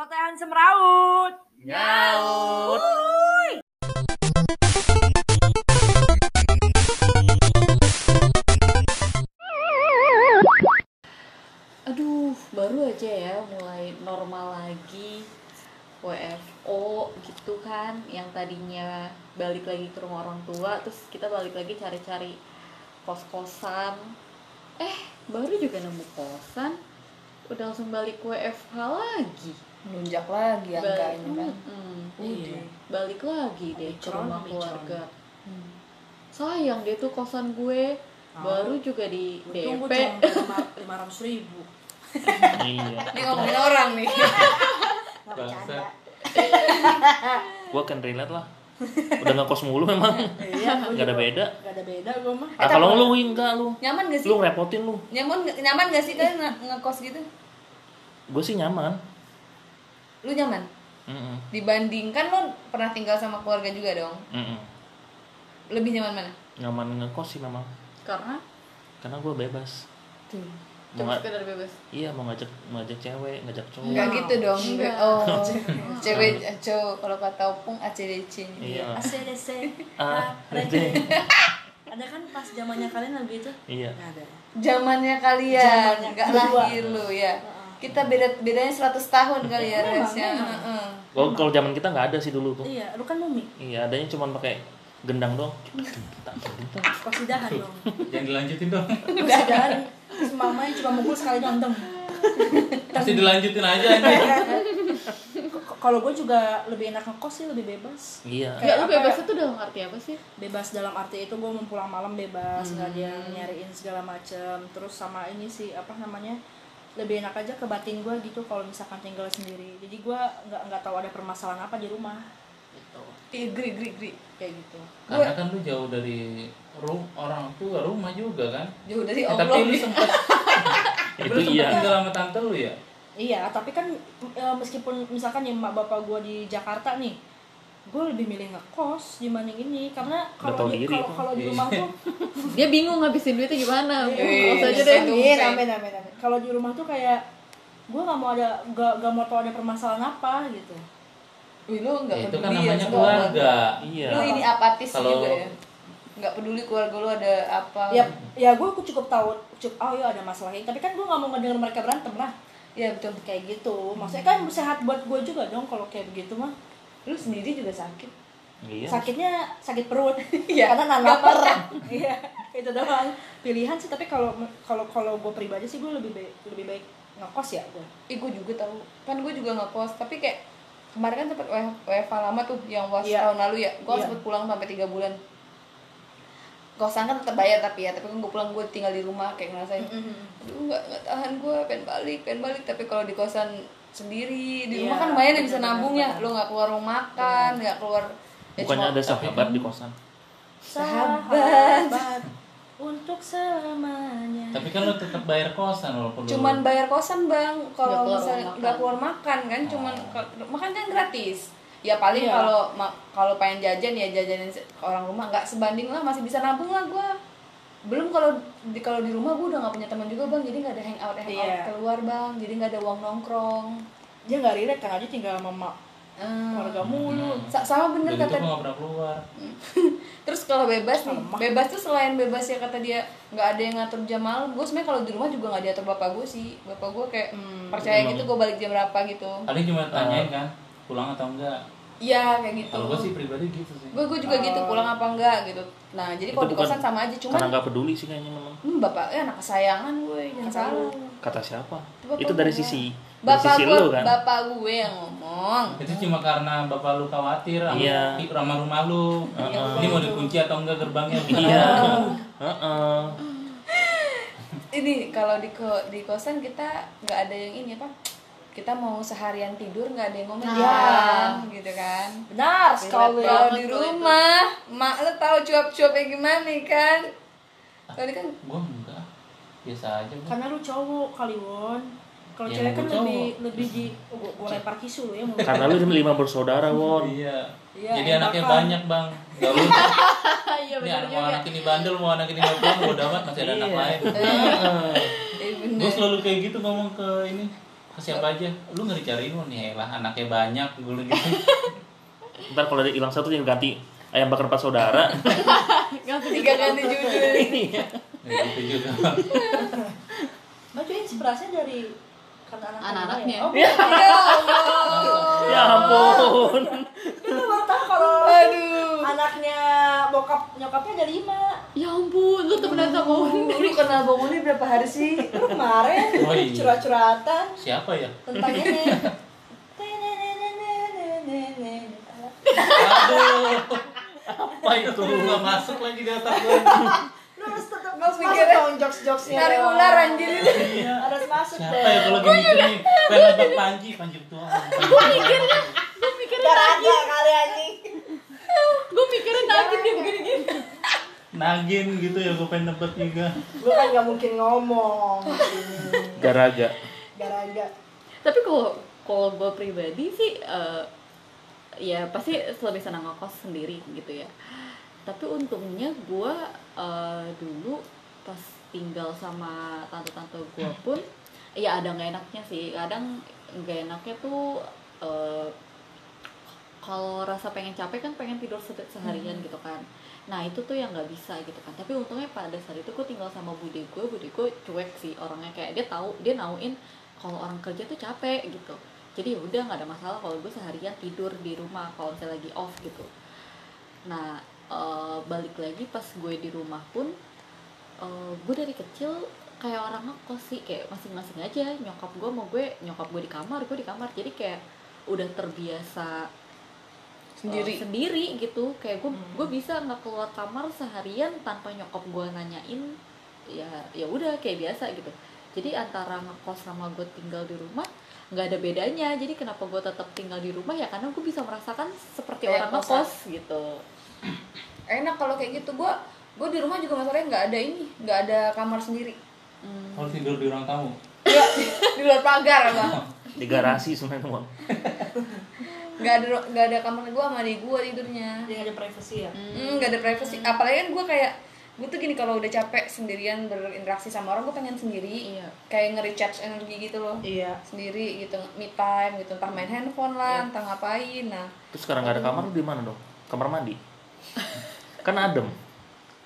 Celotehan semeraut. Nyaut. Aduh, baru aja ya mulai normal lagi WFO gitu kan yang tadinya balik lagi ke rumah orang tua terus kita balik lagi cari-cari kos-kosan eh baru juga nemu kosan udah langsung balik WFH lagi. Melunjak lagi angkanya kan? Mm-mm, Iya. udah. balik lagi deh ke rumah keluarga. Sayang deh tuh kosan gue. Oh. baru juga di Tunggu DP lima ratus ribu. iya. Ini ngomongin orang nih. Bercanda. gua kan relate lah udah ngekos mulu memang Iya, Nggak ada beda. Nggak ada beda gue mah. ah, kalau lu enggak lu nyaman gak sih? lu ngerepotin lu. Nyaman nyaman gak sih kan nge- ngekos gitu? Gue sih nyaman. Lu nyaman? Mm-mm. dibandingkan lu pernah tinggal sama keluarga juga dong. Mm-mm. lebih nyaman mana? Nyaman ngekos sih memang. Karena? Karena gue bebas. Tuh cuma sekedar bebas iya mau ngajak ngajak cewek ngajak cowok Enggak gitu dong. Enggak. Oh, cewek cowok kalau kata opung ACDC. iya ACDC. ah rede. Ada kan pas zamannya kalian lagu itu? iya Nggak ada. Zamannya kalian, kedua. lahir lu ya. Kita beda bedanya 100 tahun kali ya Res ya. Heeh. kalau kalau zaman kita nggak ada sih dulu tuh Iya, lu kan mumi. iya adanya cuma pakai gendang doang Kosidahan dong. Jangan dilanjutin dong. Terus mamanya cuma mukul sekali nonton. Masih dilanjutin aja anjing. K- Kalau gue juga lebih enak ngekos sih, lebih bebas. iya Enggak, lu apa bebas ya? itu dalam arti apa sih? Bebas dalam arti itu gue mau pulang malam bebas, nggak ada yang nyariin segala macem. Terus sama ini sih apa namanya? lebih enak aja ke batin gue gitu kalau misalkan tinggal sendiri. Jadi gue nggak nggak tahu ada permasalahan apa di rumah. Gitu. Ih, gri gri gri. Kayak gitu. Karena kan lu jauh dari rum orang tua rumah juga kan. Jauh dari Allah. tapi lu sempet tapi Itu iya. tinggal sama tante lu ya. Iya, tapi kan e, meskipun misalkan ya emak bapak gue di Jakarta nih, gue lebih milih ngekos dibanding ini karena kalau di kalau di rumah tuh Dia bingung ngabisin duitnya gimana. Wih, Langsung aja deh. Amin, amin amin amin. Kalau di rumah tuh kayak gue nggak mau ada gak, gak mau tau ada permasalahan apa gitu. Wih, lu enggak Ya, itu kan peduli ya namanya sama keluarga. iya Lu ini apatis Kalau- juga ya. Enggak peduli keluarga lu ada apa. Ya ya gue cukup tahu cukup oh ya ada masalah ini, tapi kan gue nggak mau ngedenger mereka berantem lah. Iya, betul. Kayak gitu. Maksudnya kan sehat buat gue juga dong kalau kayak begitu mah. Lu sendiri juga sakit. iya sakitnya sakit perut Iya, karena nggak makan. iya itu doang pilihan sih tapi kalau kalau kalau gue pribadi sih gue lebih baik lebih baik ngekos ya gue Ih, gue juga tahu. Kan gue juga nggak kos, tapi kayak kemarin kan sempat WFH lama tuh yang was Iya. tahun lalu ya. Gue Iya. sempet pulang sampai tiga bulan. Kosan kan tetap bayar tapi ya, tapi kan gue pulang gue tinggal di rumah kayak ngerasain, aduh nggak nggak tahan gue, pengen balik, pengen balik. Tapi kalau di kosan sendiri di rumah Iya, kan lumayan ya bisa nabung ya. Lo nggak keluar mau makan, nggak keluar. ya bukannya cuma- ada sahabat di kosan Sahabat. Untuk selamanya. Tapi kan lu tetap bayar kosan walaupun cuman bayar kosan bang. Kalau keluar misalnya makan. nggak keluar makan kan cuman kalau- makan kan gratis. Ya paling Iya. kalau kalau pengen jajan ya jajanin orang rumah. Nggak sebanding lah masih bisa nabung lah gua. Belum kalau di kalau di rumah gua udah nggak punya teman juga bang. Jadi nggak ada hangout hangout Iya. keluar bang. Jadi nggak ada uang nongkrong. Dia nggak relate kan aja tinggal sama mak Hmm. keluarga mulu. Sa- sama bener gitu kata nggak pernah keluar. terus kalau bebas nih bebas tuh selain bebas ya kata dia nggak ada yang ngatur jam malam gue sebenarnya kalau di rumah juga nggak diatur bapak gue sih. Bapak gue kayak Hmm, percaya emang. gitu gue balik jam berapa gitu. Paling cuma tanyain kan pulang atau enggak. iya kayak gitu. Kalau gua sih pribadi gitu sih. gue gue juga gitu pulang apa enggak? gitu. Nah jadi kalau Itu di bukan- kosan sama aja karena cuman nggak peduli sih kayaknya memang. Hmm, bapak eh anak kesayangan gue jangan salah. kata siapa? Bapak itu dari sisi bapak gue lu kan bapak gue yang ngomong Itu cuma karena bapak lu khawatir sama Iya. di rumah rumah lu. Heeh. Ini mau dikunci atau enggak gerbangnya? iya Heeh. ini kalau di ko- di kosan kita nggak ada yang ini apa kita mau seharian tidur nggak ada yang ngomong Nah. ya gitu kan benar sekali kalau di rumah mak lo tahu cuap-cuapnya gimana kan kalau ini kan Gua enggak. Biasa aja. gua. karena lu cowok kali won kalau Ya, cewek kan cowok. lebih lebih di oh, gua, gua lempar kisu ya mau karena lu lima bersaudara won Iya. Iya, Jadi enakan. anaknya banyak bang. Gak lu. Iya Ini benar anak mau juga. anak ini bandel, mau anak ini ngobrol, mau dapat masih ada anak Iya. lain. eh, Gue selalu kayak gitu ngomong ke ini ke siapa aja lu nggak dicariin lu nih lah anaknya banyak gue gitu ntar kalau ada hilang satu tinggal ganti ayam bakar empat saudara tiga ganti judul Iya. Ya, gitu juga Oh, itu inspirasinya dari anak Anak-anaknya. Oh, ya Allah. Ya ampun. Baru tahu kalau aduh. anaknya bokap nyokapnya ada lima. ya ampun lu temenan sama Undi lu kenal bang Uli berapa hari sih? Lu kemarin Oh, iya. curhat-curhatan siapa ya? tentang ini. aduh apa itu nggak masuk lagi di otak gue Lu harus tetap harus masuk Mikirnya dong jokes-jokesnya. cari dong. ular anjir iya Harus masuk siapa deh. ya kalau lagi mikir nih pengen nebak panji panji tua mikirnya gue mikirnya Garaga kali anjing. gue mikirnya nagin dia begini gini nagin gitu ya gue pengen nebak juga Lu kan gak mungkin ngomong. garaga Garaga. tapi kalau kalau gue pribadi sih eh, ya pasti lebih senang ngekos sendiri gitu ya tapi untungnya gue eh, dulu pas tinggal sama tante-tante gue pun ya ada nggak enaknya sih. Kadang nggak enaknya tuh eh, kalau rasa pengen capek kan pengen tidur se- seharian gitu kan. Nah itu tuh yang nggak bisa gitu kan. Tapi untungnya pada saat itu gue tinggal sama bude gue bude gue cuek sih orangnya. Kayak dia tahu dia nauin kalau orang kerja tuh capek gitu. Jadi ya udah nggak ada masalah kalau gue seharian tidur di rumah kalau misalnya lagi off gitu. Nah eh, balik lagi pas gue di rumah pun eh, gue dari kecil kayak orang ngekos sih kayak masing-masing aja. Nyokap gue mau gue nyokap gue di kamar gue di kamar. Jadi kayak udah terbiasa Sendiri. eh, sendiri. gitu. Kayak gue gue bisa nggak keluar kamar seharian tanpa nyokap gue nanyain ya ya udah kayak biasa gitu. Jadi antara ngekos sama gue tinggal di rumah nggak ada bedanya. Jadi kenapa gue tetap tinggal di rumah? Ya karena gue bisa merasakan seperti Kayak orang ngekos gitu enak kalau kayak gitu. Gua gua di rumah juga masalahnya nggak ada ini nggak ada kamar sendiri. Hmm. kalau tidur di ruang tamu? Iya, di luar pagar bang. Di garasi sebenarnya Bang. nggak ada nggak ada kamar gua sama adik gua tidurnya. Dia ada privacy ya. Hmm, nggak ada privacy. Apalagi kan gua kayak gue tuh gini kalau udah capek sendirian berinteraksi sama orang gue pengen sendiri. Iya. kayak nge-recharge energi gitu loh. Iya. sendiri gitu me time gitu. Entah main handphone lah entah ngapain nah. Terus sekarang nggak ada kamar lu di mana dong? Kamar mandi kan adem.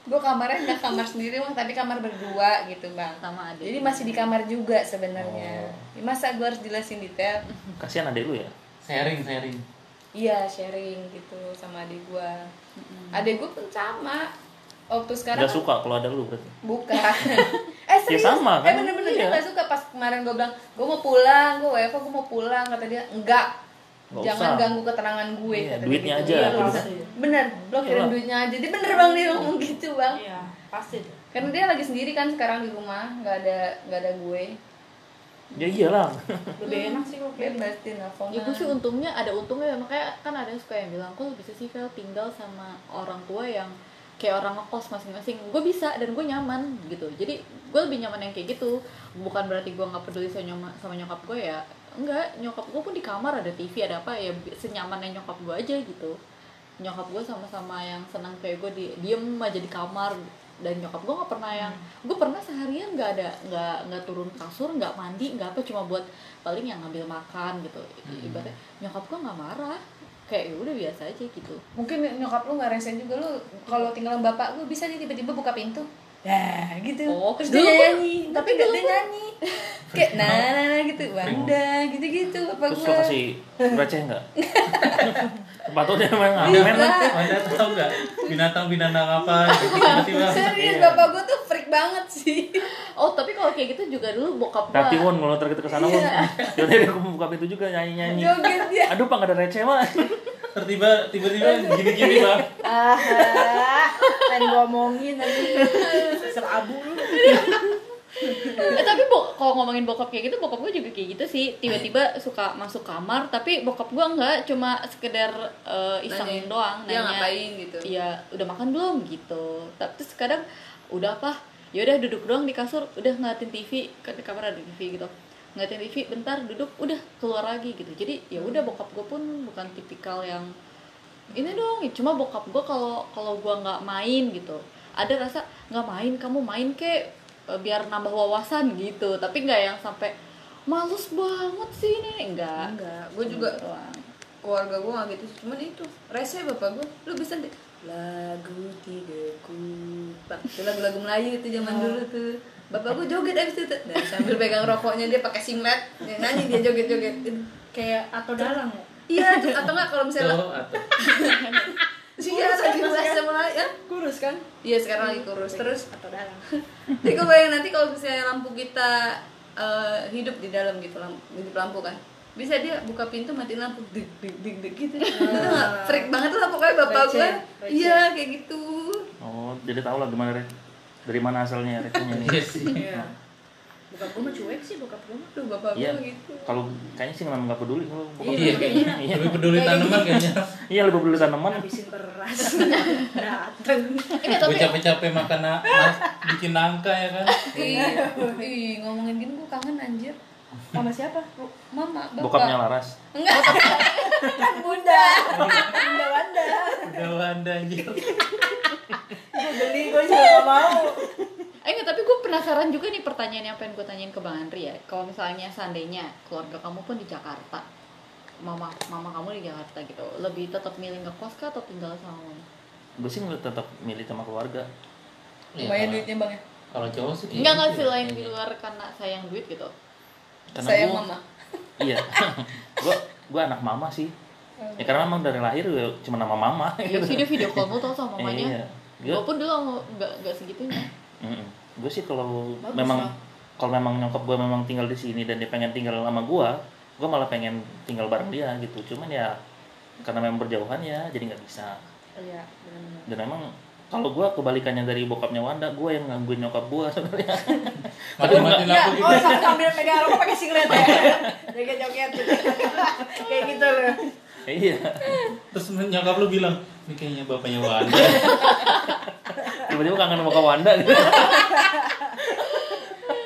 Gue kamarnya nggak kamar sendiri mah tapi kamar berdua gitu bang. Sama adik jadi masih di kamar juga sebenarnya. Ya, masa gue harus jelasin detail? Kasihan adek lu ya? Sharing sharing. Iya sharing gitu sama adik gue adik gue pun sama. Waktu sekarang nggak suka kalau ada lu berarti? Bukan. Eh serius? sama, eh kan? bener-bener Iya. dia gak suka. Pas kemarin gue bilang gue mau pulang gue WFH gue mau pulang kata dia enggak Nggak jangan usah. ganggu ketenangan gue Iya, duitnya gitu. aja, Iya, gitu. pasti. bener lo kirim Iyalah. duitnya aja dia bener bang dia ngomong gitu bang Iya, pasti deh. karena dia lagi sendiri kan sekarang di rumah nggak ada nggak ada gue ya iyalah Lebih enak sih gitu. bebas dia nelfon ya gue sih untungnya ada untungnya makanya kan ada yang suka yang bilang kok bisa sih Vel tinggal sama orang tua yang kayak orang ngekos masing-masing gue bisa dan gue nyaman gitu jadi gue lebih nyaman yang kayak gitu bukan berarti gue nggak peduli sama, nyoma- sama nyokap gue ya enggak nyokap gue pun di kamar ada TV ada apa ya senyamannya nyokap gue aja gitu. Nyokap gue sama-sama yang senang kayak gue di diem aja di kamar. Dan nyokap gue nggak pernah yang gue pernah seharian nggak ada nggak nggak turun kasur nggak mandi nggak apa cuma buat paling yang ngambil makan gitu. Ibaratnya nyokap gue nggak marah. Kayak ya udah biasa aja gitu. Mungkin nyokap lu nggak rese juga lu kalau tinggal sama bapak lu bisa nih tiba-tiba buka pintu. Ya gitu. Oh, terus dia nyanyi tapi dulu dia nyanyi kayak nah nah nah gitu. Wanda gitu gitu apa terus lo kasih receh nggak? Sepatu dia memang Iya. ngamen lah Anda tahu nggak? Binatang-binatang apa? Gitu tiba-tiba serius Iya. bapak gue tuh freak banget sih. Oh tapi kalau kayak gitu juga dulu bokap gue Tapi Won, kalau ntar kita ke sana Won. Yaudah aku mau buka pintu juga nyanyi-nyanyi. Joget dia. Aduh pak, ada receh mah tiba tiba-tiba gini-gini bang Ah, pengen gua omongin nanti serabu lu. Eh, tapi bo kalau ngomongin bokap kayak gitu bokap gue juga kayak gitu sih. Tiba-tiba suka masuk kamar tapi bokap gue enggak. Cuma sekedar eh, iseng Nanyain, doang nanya. ngapain gitu. iya udah makan belum? gitu. Tapi terus kadang udah apa ya udah duduk doang di kasur. Udah ngeliatin TV kan di kamar ada TV gitu. Ngeliatin TV bentar duduk. Udah keluar lagi gitu. Jadi ya udah bokap gue pun bukan tipikal yang ini dong. Cuma bokap gue kalau kalau gue nggak main gitu ada rasa nggak main kamu main kek biar nambah wawasan gitu. Tapi nggak yang sampai males banget sih ini. Enggak enggak gue juga doang. keluarga gue gak gitu. Cuman itu rese bapak gue lu bisa deh lagu tiga kupak itu lagu-lagu Melayu itu zaman dulu tuh. Bapak gue joget abis itu. Dan sambil pegang rokoknya dia pakai singlet. Dia nyanyi dia joget-joget. Kayak atau dalang. Ya iya tuh, atau enggak kalau misalnya atau iya lagi bahasa Melayu ya. Kurus kan? Iya sekarang lagi kurus. Terus? atau dalang jadi gue bayangin nanti kalau misalnya lampu kita eh, hidup di dalam gitu lampu, hidup lampu kan. Bisa dia buka pintu matiin lampu dik dik dik dik gitu. Nah, freak banget lah pokoknya bapak gue iya kayak gitu. Oh, jadi tau lah gimana. Dari mana asalnya Rednya ini. iya iya bukan gue mah cuek sih bokap gue mah. Tuh bapak gue Iya. gitu. Kalau kayaknya sih memang nggak peduli kalau bokap iya gue. kayaknya. Iya. lebih peduli tanaman kayaknya. Iya lebih peduli tanaman. habisin beras. Dateng. Gue capek-capek makan mas, bikin nangka ya kan? Ih, ih ngomongin gini gue kangen anjir. Sama siapa? Mama bapak. Bokapnya Laras. enggak. Kan bunda. Bunda wanda. Udah Wanda anjir. Gue beli gue juga gak mau Eh enggak, tapi gue penasaran juga nih pertanyaan yang pengen gue tanyain ke Bang Andri ya. Kalau misalnya seandainya keluarga kamu pun di Jakarta, mama mama kamu di Jakarta gitu, lebih tetap milih ngekos kah atau tinggal sama mama? Gue sih nggak tetap milih sama keluarga. Iya, lumayan kalau- duitnya bang ya kalau cowok sih Enggak nggak gitu sih ya. lain di luar karena sayang duit gitu. Karena sayang gua- mama Iya. gue gue anak mama sih. Ya karena memang dari lahir gue cuma nama mama. Iya sih dia video call tau sama mamanya. Iya. Gue Gue pun dulu nggak nggak segitunya. Gue sih kalau Bagus memang kalau memang nyokap gue memang tinggal di sini dan dia pengen tinggal sama gue, gue malah pengen tinggal bareng dia gitu. Cuman ya karena memang berjauhan ya jadi nggak bisa. iya Dan memang kalau gue kebalikannya dari bokapnya Wanda, gue yang gangguin nyokap gue sebenarnya. mati-mati Iya, lampu oh gitu sam- sambil megang rokok pakai singlet ya. Joget-joget gitu. Kayak gitu loh. Iya. terus nyokap lu bilang ini kayaknya bapaknya Wanda. Tiba-tiba kangen sama Kak Wanda gitu.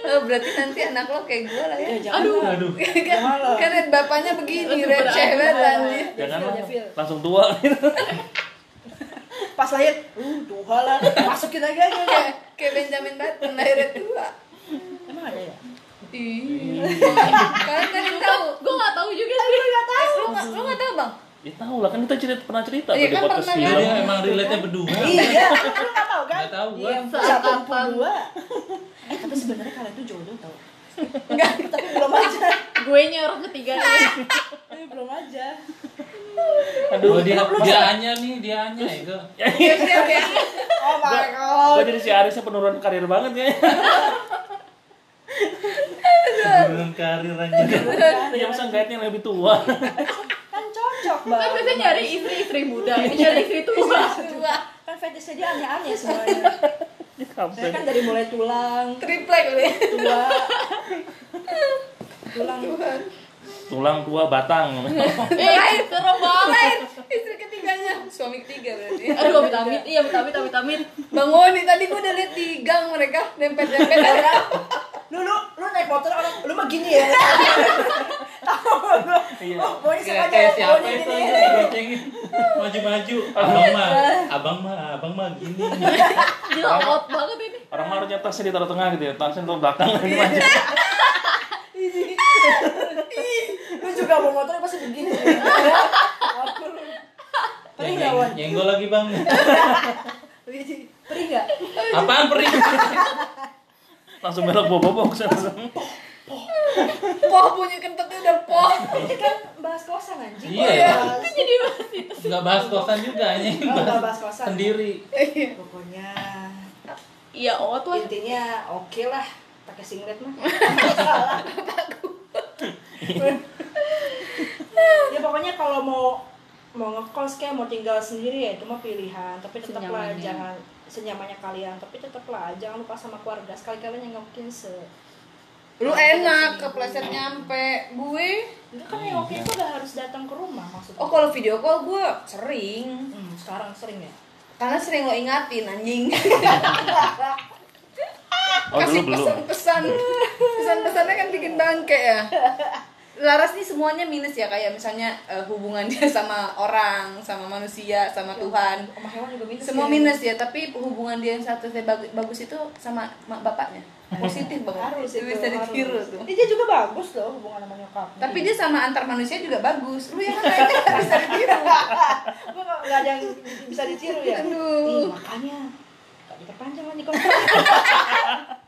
oh, berarti nanti anak lo kayak gue lah ya. Aduh, aduh. Kan, kan bapaknya begini receh banget anjir Jangan lah, ya, langsung tua gitu. Pas lahir, uh, tuh lah. Masukin aja kayak kayak Benjamin Button lahirnya tua. Emang ada ya? Ih, kalian tadi tahu gue nggak tahu juga sih. Eh, lu nggak lu nggak tahu bang Ya tahu lah kan kita cerita pernah cerita Iya, di kan podcast pernah, Iya, dia emang relate-nya berdua Iya, lu nggak tahu kan? Nggak tahu gua. Iya, satu dua. Eh, tapi sebenarnya kalian tuh jodoh tau. Enggak, tapi belum aja. Gue nya orang ketiga nih. Tapi belum aja. Aduh, dia dia hanya nih, dia hanya itu. iya ya Oh my god. Gue jadi si Arisnya penurunan karir banget ya. Belum karir anjir. Dia masa guide-nya lebih tua. Kan Kan biasanya nyari istri-istri muda, ini nyari istri tua. tua. Kan fetishnya dia aneh-aneh semuanya. Saya kan dari mulai tulang, triplek ya tua, tulang. Tulang tua batang. Eh, serem banget. istri ketiganya. Suami ketiga berarti. Aduh, amit, iya amit amit amit amit. Bang Oni tadi gua udah liat di gang mereka. Dempet-dempet ada lu lu lu naik motor orang lu mah gini ya Iya. oh mau ini Kayak ya, siapa ini itu diboncengin. Maju-maju. Abang mah, abang mah, abang mah gini. Gila out banget ini. Orang mah harusnya tasnya ditaruh tengah gitu ya, tasnya taruh belakang gitu aja. lu juga mau motor pasti begini perih nggak wan Nyenggol lagi bang. perih nggak Apaan perih? Langsung belok bobok poh bunyi kentutnya udah poh ini kan bahas kosan anjing Iya, ya. Bahas- Jadi masih Nggak bahas kosan juga anjing. Oh, nggak bahas kosan. Sendiri. pokoknya Iya, out lah. intinya oke lah pakai singlet mah salah ya pokoknya kalau mau mau ngekos kayak mau tinggal sendiri ya itu mah pilihan tapi tetaplah jangan senyamannya kalian tapi tetaplah jangan lupa sama keluarga sekali kalian yang mungkin se lu enak kepleset nyampe. Gue itu kan yang waktu itu udah harus datang ke rumah maksudnya. Oh kalau video call gue sering. Hmm, sekarang sering ya? Karena sering lo ingatin anjing. Oh kasih dulu belum. pesan-pesan. Pesan-pesannya kan bikin bangke ya Laras nih semuanya minus ya kayak misalnya eh, hubungan dia sama orang, sama manusia, sama Tuhan. sama hewan juga minus Semua ya. minus ya, tapi hubungan dia yang satu bagus, bagus itu sama mak bapaknya. positif banget. Harus itu bisa ditiru tuh. Tapi dia juga bagus loh hubungan sama nyokap. Tapi dia sama antar manusia juga bagus. Lu yang lain nggak bisa ditiru. Gue gak, gak ada yang bisa ditiru ya? Aduh. Ih, makanya. Gak diperpanjang lagi kontrak